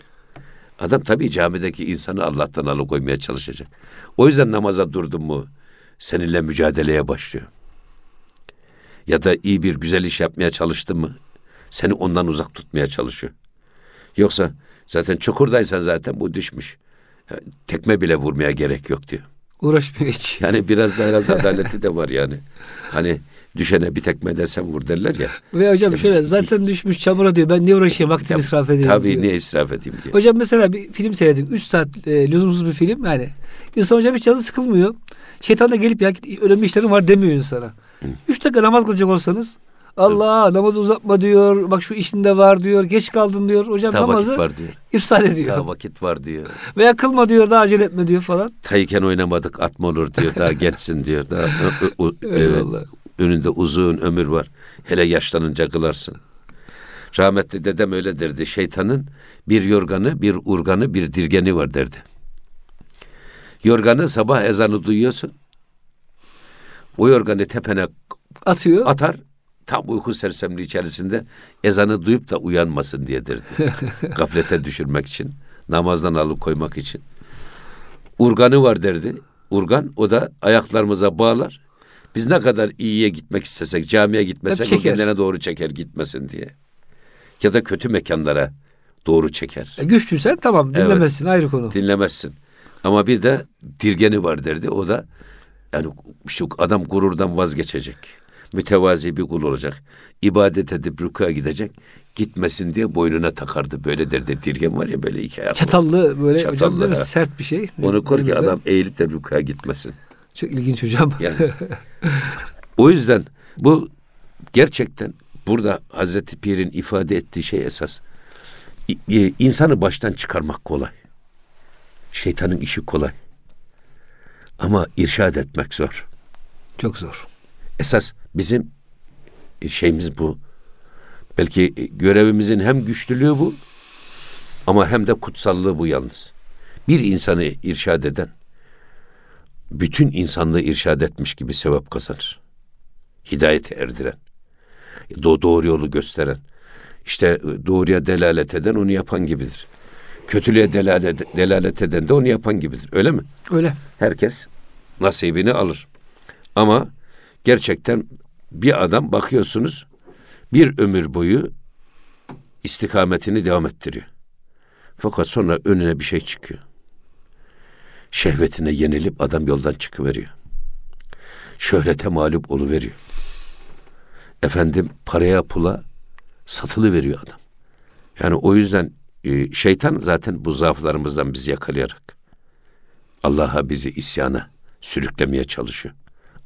[SPEAKER 2] Adam tabii camideki insanı Allah'tan alıkoymaya çalışacak. O yüzden namaza durdun mu seninle mücadeleye başlıyor. Ya da iyi bir güzel iş yapmaya çalıştın mı seni ondan uzak tutmaya çalışıyor. Yoksa zaten çukurdaysan zaten bu düşmüş. Tekme bile vurmaya gerek yok diyor.
[SPEAKER 1] Uğraşmıyor hiç.
[SPEAKER 2] Yani biraz da herhalde adaleti de var yani. Hani düşene bir tekme desen vur derler ya.
[SPEAKER 1] Ve hocam Tabii. şöyle zaten düşmüş çamura diyor. Ben niye uğraşayım vaktimi israf edeyim
[SPEAKER 2] Tabii
[SPEAKER 1] diyor.
[SPEAKER 2] niye israf edeyim diyor.
[SPEAKER 1] Hocam mesela bir film seyredik. üç saat e, lüzumsuz bir film yani. İnsan hocam hiç canı sıkılmıyor. Şeytan da gelip ya önemli işlerim var demiyor insana. Hı. Üç dakika namaz kılacak olsanız Allah namazı uzatma diyor. Bak şu işinde var diyor. Geç kaldın diyor. Hocam
[SPEAKER 2] daha
[SPEAKER 1] namazı
[SPEAKER 2] var diyor.
[SPEAKER 1] ifsad ediyor.
[SPEAKER 2] Daha vakit var diyor.
[SPEAKER 1] Veya kılma diyor. Daha acele etme diyor falan.
[SPEAKER 2] Tayken oynamadık at mı olur diyor. Daha gençsin diyor. Daha evet, önünde uzun ömür var. Hele yaşlanınca kılarsın. Rahmetli dedem öyle derdi. Şeytanın bir yorganı, bir urganı, bir dirgeni var derdi. Yorganı sabah ezanı duyuyorsun. O yorganı tepene
[SPEAKER 1] atıyor.
[SPEAKER 2] Atar tam uyku sersemliği içerisinde ezanı duyup da uyanmasın diye derdi. Gaflete düşürmek için, namazdan alıp koymak için. Urganı var derdi. Urgan o da ayaklarımıza bağlar. Biz ne kadar iyiye gitmek istesek, camiye gitmesek o kendine doğru çeker gitmesin diye. Ya da kötü mekanlara doğru çeker.
[SPEAKER 1] E, güçlüysen tamam dinlemezsin evet, ayrı konu.
[SPEAKER 2] Dinlemezsin. Ama bir de dirgeni var derdi. O da yani şu adam gururdan vazgeçecek mütevazi bir kul olacak. İbadet edip rükuya gidecek. Gitmesin diye boynuna takardı. Böyle derdi dirgen var ya böyle iki ayak.
[SPEAKER 1] Çatallı böyle Çatallı, hocam Sert bir şey.
[SPEAKER 2] Onu koy ki adam eğilip de rükuya gitmesin.
[SPEAKER 1] Çok ilginç hocam.
[SPEAKER 2] Yani, o yüzden bu gerçekten burada Hazreti Pir'in ifade ettiği şey esas. insanı baştan çıkarmak kolay. Şeytanın işi kolay. Ama irşad etmek zor.
[SPEAKER 1] Çok zor.
[SPEAKER 2] Esas bizim şeyimiz bu. Belki görevimizin hem güçlülüğü bu ama hem de kutsallığı bu yalnız. Bir insanı irşad eden bütün insanlığı irşad etmiş gibi sevap kazanır. Hidayete erdiren, do doğru yolu gösteren, işte doğruya delalet eden onu yapan gibidir. Kötülüğe delalet, delalet eden de onu yapan gibidir. Öyle mi?
[SPEAKER 1] Öyle.
[SPEAKER 2] Herkes nasibini alır. Ama gerçekten bir adam bakıyorsunuz bir ömür boyu istikametini devam ettiriyor. Fakat sonra önüne bir şey çıkıyor. Şehvetine yenilip adam yoldan çıkıveriyor. Şöhrete mağlup oluveriyor. Efendim paraya pula satılı veriyor adam. Yani o yüzden e, şeytan zaten bu zaaflarımızdan bizi yakalayarak Allah'a bizi isyana sürüklemeye çalışıyor.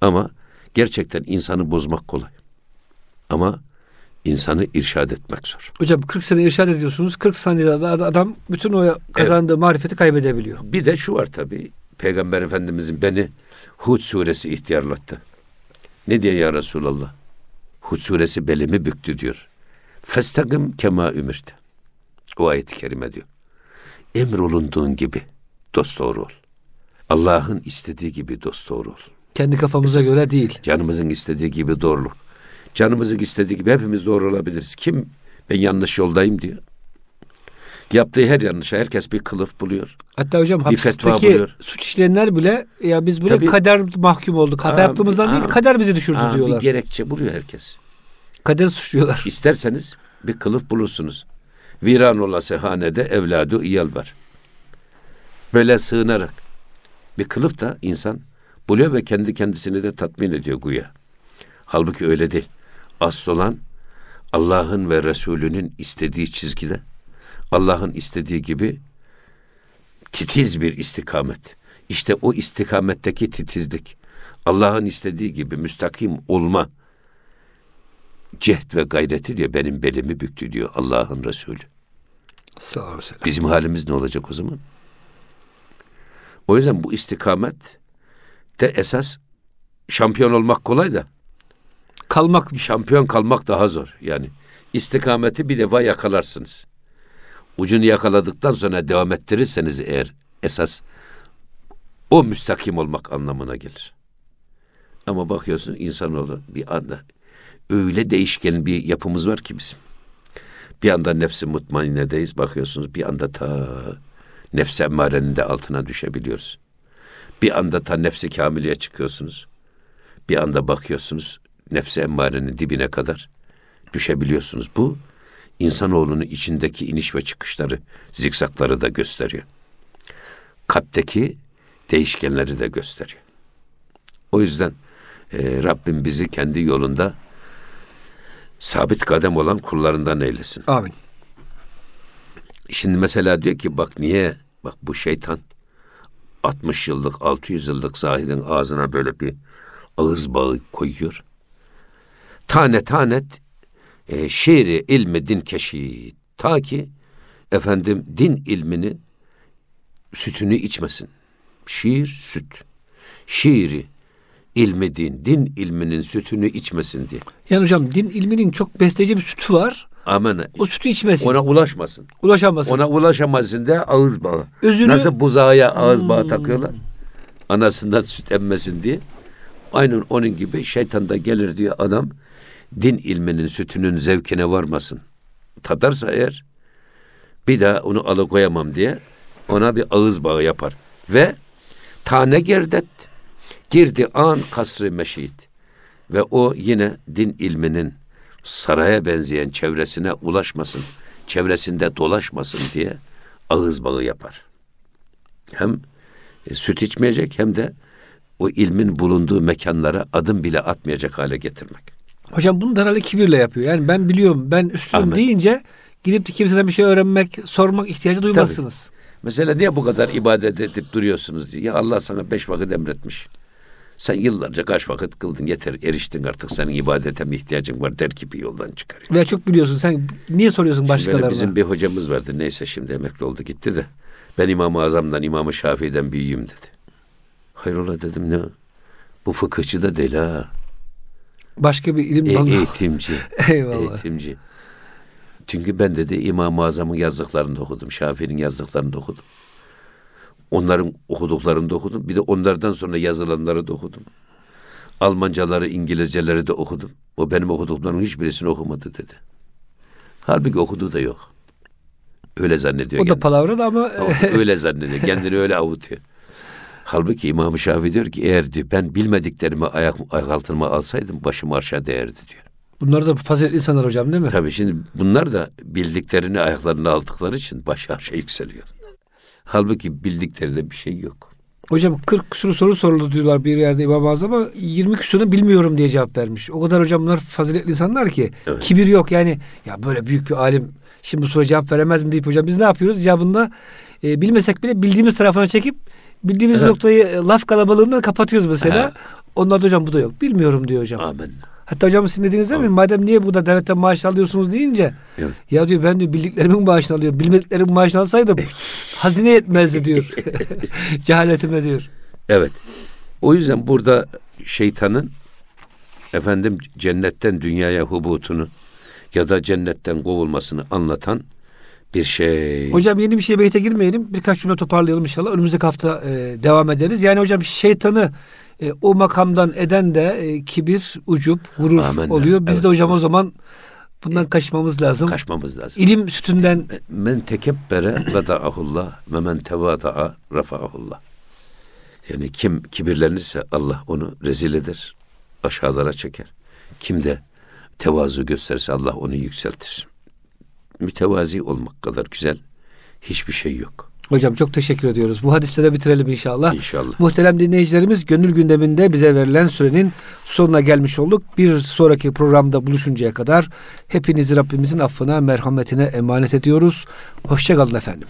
[SPEAKER 2] Ama gerçekten insanı bozmak kolay. Ama insanı irşad etmek zor.
[SPEAKER 1] Hocam 40 sene irşad ediyorsunuz. 40 saniyede adam bütün o kazandığı evet. marifeti kaybedebiliyor.
[SPEAKER 2] Bir de şu var tabii. Peygamber Efendimizin beni Hud suresi ihtiyarlattı. Ne diye ya Resulallah? Hud suresi belimi büktü diyor. Festagım kema ümirte. O ayet-i kerime diyor. Emrolunduğun gibi dost doğru ol. Allah'ın istediği gibi dost doğru ol.
[SPEAKER 1] Kendi kafamıza Esas, göre değil.
[SPEAKER 2] Canımızın istediği gibi doğruluk. Canımızın istediği gibi hepimiz doğru olabiliriz. Kim ben yanlış yoldayım diyor. Yaptığı her yanlışa herkes bir kılıf buluyor.
[SPEAKER 1] Hatta hocam hapisteki suç işleyenler bile ya biz böyle Tabii, kader mahkum olduk. Hata aa, yaptığımızdan aa, değil kader bizi düşürdü aa, diyorlar.
[SPEAKER 2] Bir gerekçe buluyor herkes.
[SPEAKER 1] Kader suçluyorlar.
[SPEAKER 2] İsterseniz bir kılıf bulursunuz. Viran olası hanede evladı iyal var. Böyle sığınarak bir kılıf da insan buluyor ve kendi kendisini de tatmin ediyor güya. Halbuki öyle değil. Asıl olan Allah'ın ve Resulünün istediği çizgide, Allah'ın istediği gibi titiz bir istikamet. İşte o istikametteki titizlik, Allah'ın istediği gibi müstakim olma cehd ve gayreti diyor benim belimi büktü diyor Allah'ın Resulü.
[SPEAKER 1] Sağ olsun.
[SPEAKER 2] Bizim halimiz ne olacak o zaman? O yüzden bu istikamet de esas şampiyon olmak kolay da
[SPEAKER 1] kalmak
[SPEAKER 2] şampiyon kalmak daha zor. Yani istikameti bir defa yakalarsınız. Ucunu yakaladıktan sonra devam ettirirseniz eğer esas o müstakim olmak anlamına gelir. Ama bakıyorsun insanoğlu bir anda öyle değişken bir yapımız var ki bizim. Bir anda nefsi mutmainedeyiz bakıyorsunuz bir anda ta nefsi emmarenin de altına düşebiliyoruz. Bir anda ta nefsi kamileye çıkıyorsunuz. Bir anda bakıyorsunuz nefsi emmarenin dibine kadar düşebiliyorsunuz. Bu insanoğlunun içindeki iniş ve çıkışları, zikzakları da gösteriyor. Kalpteki değişkenleri de gösteriyor. O yüzden e, Rabbim bizi kendi yolunda sabit kadem olan kullarından eylesin.
[SPEAKER 1] Amin.
[SPEAKER 2] Şimdi mesela diyor ki bak niye bak bu şeytan 60 yıllık 600 yıllık zahidin ağzına böyle bir ağız bağı koyuyor. Tane tane e, şiiri ilmi din keşi ta ki efendim din ilminin sütünü içmesin. Şiir süt. Şiiri ilmi din, din ilminin sütünü içmesin diye.
[SPEAKER 1] Yani hocam din ilminin çok besleyece bir sütü var.
[SPEAKER 2] Amen.
[SPEAKER 1] O sütü içmesin.
[SPEAKER 2] Ona ulaşmasın.
[SPEAKER 1] ulaşamasın.
[SPEAKER 2] Ona ulaşamazsın da ağız bağı.
[SPEAKER 1] Özünü-
[SPEAKER 2] Nasıl buzağa ağız bağı takıyorlar? Anasından süt emmesin diye. Aynen onun gibi şeytan da gelir diyor adam din ilminin sütünün zevkine varmasın. Tadarsa eğer bir daha onu alıkoyamam diye ona bir ağız bağı yapar. Ve tane gerdet girdi an kasrı meşit. Ve o yine din ilminin saraya benzeyen çevresine ulaşmasın, çevresinde dolaşmasın diye ağız bağı yapar. Hem e, süt içmeyecek hem de o ilmin bulunduğu mekanlara adım bile atmayacak hale getirmek.
[SPEAKER 1] Hocam bunu da herhalde kibirle yapıyor. Yani ben biliyorum, ben üstüm
[SPEAKER 2] Ahmet.
[SPEAKER 1] deyince gidip de kimseden bir şey öğrenmek, sormak ihtiyacı duymazsınız.
[SPEAKER 2] Mesela niye bu kadar ibadet edip duruyorsunuz diyor. Ya Allah sana beş vakit emretmiş. Sen yıllarca kaç vakit kıldın yeter eriştin artık senin ibadete mi ihtiyacın var der gibi yoldan çıkarıyor.
[SPEAKER 1] Veya çok biliyorsun. Sen niye soruyorsun
[SPEAKER 2] Şimdi
[SPEAKER 1] başkalarına?
[SPEAKER 2] bizim bir hocamız vardı neyse şimdi emekli oldu gitti de ben İmam-ı Azam'dan İmam-ı Şafii'den büyüğüm dedi. Hayrola dedim ne? Bu fıkıhçı da değil ha.
[SPEAKER 1] Başka bir ilim
[SPEAKER 2] E-
[SPEAKER 1] dalı.
[SPEAKER 2] eğitimci.
[SPEAKER 1] Eyvallah.
[SPEAKER 2] Eğitimci. Çünkü ben dedi İmam-ı Azam'ın yazdıklarını da okudum. Şafii'nin yazdıklarını da okudum. Onların okuduklarını da okudum. Bir de onlardan sonra yazılanları da okudum. Almancaları, İngilizceleri de okudum. O benim okuduklarımın hiçbirisini okumadı dedi. Halbuki okuduğu da yok. Öyle zannediyor
[SPEAKER 1] O da
[SPEAKER 2] kendisi.
[SPEAKER 1] palavra da
[SPEAKER 2] Ama öyle zannediyor. Kendini öyle avutuyor. Halbuki İmam-ı Şafii diyor ki eğer diyor, ben bilmediklerimi ayak, ayak altıma alsaydım başım aşağı değerdi diyor.
[SPEAKER 1] bunlar da faziletli insanlar hocam değil mi?
[SPEAKER 2] Tabii şimdi bunlar da bildiklerini ayaklarına aldıkları için başı aşağı yükseliyor. Halbuki bildiklerinde bir şey yok.
[SPEAKER 1] Hocam 40 küsur soru soruldu diyorlar bir yerde İmam-ı Azam'a 20 küsurunu bilmiyorum diye cevap vermiş. O kadar hocam bunlar faziletli insanlar ki
[SPEAKER 2] Evet.
[SPEAKER 1] kibir yok yani ya böyle büyük bir alim şimdi bu soruya cevap veremez mi deyip hocam biz ne yapıyoruz? Cevabında e, bilmesek bile bildiğimiz tarafına çekip bildiğimiz
[SPEAKER 2] Evet.
[SPEAKER 1] noktayı e, laf kalabalığından kapatıyoruz mesela.
[SPEAKER 2] Evet.
[SPEAKER 1] Onlar da hocam bu da yok. Bilmiyorum diyor hocam.
[SPEAKER 2] Amin.
[SPEAKER 1] Hatta hocam sizin dediğiniz değil mi? Madem niye bu da devletten maaş alıyorsunuz deyince
[SPEAKER 2] Evet.
[SPEAKER 1] ya diyor ben diyor bildiklerimin maaşını alıyorum. Bilmediklerimin maaşını alsaydım hazine yetmezdi diyor. Cehaletime diyor.
[SPEAKER 2] Evet. O yüzden burada şeytanın efendim cennetten dünyaya hubutunu ya da cennetten kovulmasını anlatan bir şey.
[SPEAKER 1] Hocam yeni bir şey beyte girmeyelim. Birkaç cümle toparlayalım inşallah. Önümüzdeki hafta e, devam ederiz. Yani hocam şeytanı e, o makamdan eden de e, kibir, ucup, gurur
[SPEAKER 2] Amenna.
[SPEAKER 1] oluyor. Biz
[SPEAKER 2] Evet,
[SPEAKER 1] de hocam o zaman bundan kaçmamız lazım.
[SPEAKER 2] Kaçmamız lazım.
[SPEAKER 1] İlim sütünden
[SPEAKER 2] Men tekebbere veda'ahullah ve men tevada'a rafa'ahullah. Yani kim kibirlenirse Allah onu rezil eder, aşağılara çeker. Kim de tevazu gösterirse Allah onu yükseltir. Mütevazi olmak kadar güzel hiçbir şey yok.
[SPEAKER 1] hocam çok teşekkür ediyoruz. Bu hadiste de bitirelim inşallah.
[SPEAKER 2] İnşallah.
[SPEAKER 1] Muhterem dinleyicilerimiz gönül gündeminde bize verilen sürenin sonuna gelmiş olduk. Bir sonraki programda buluşuncaya kadar hepinizi Rabbimizin affına, merhametine emanet ediyoruz. Hoşçakalın efendim.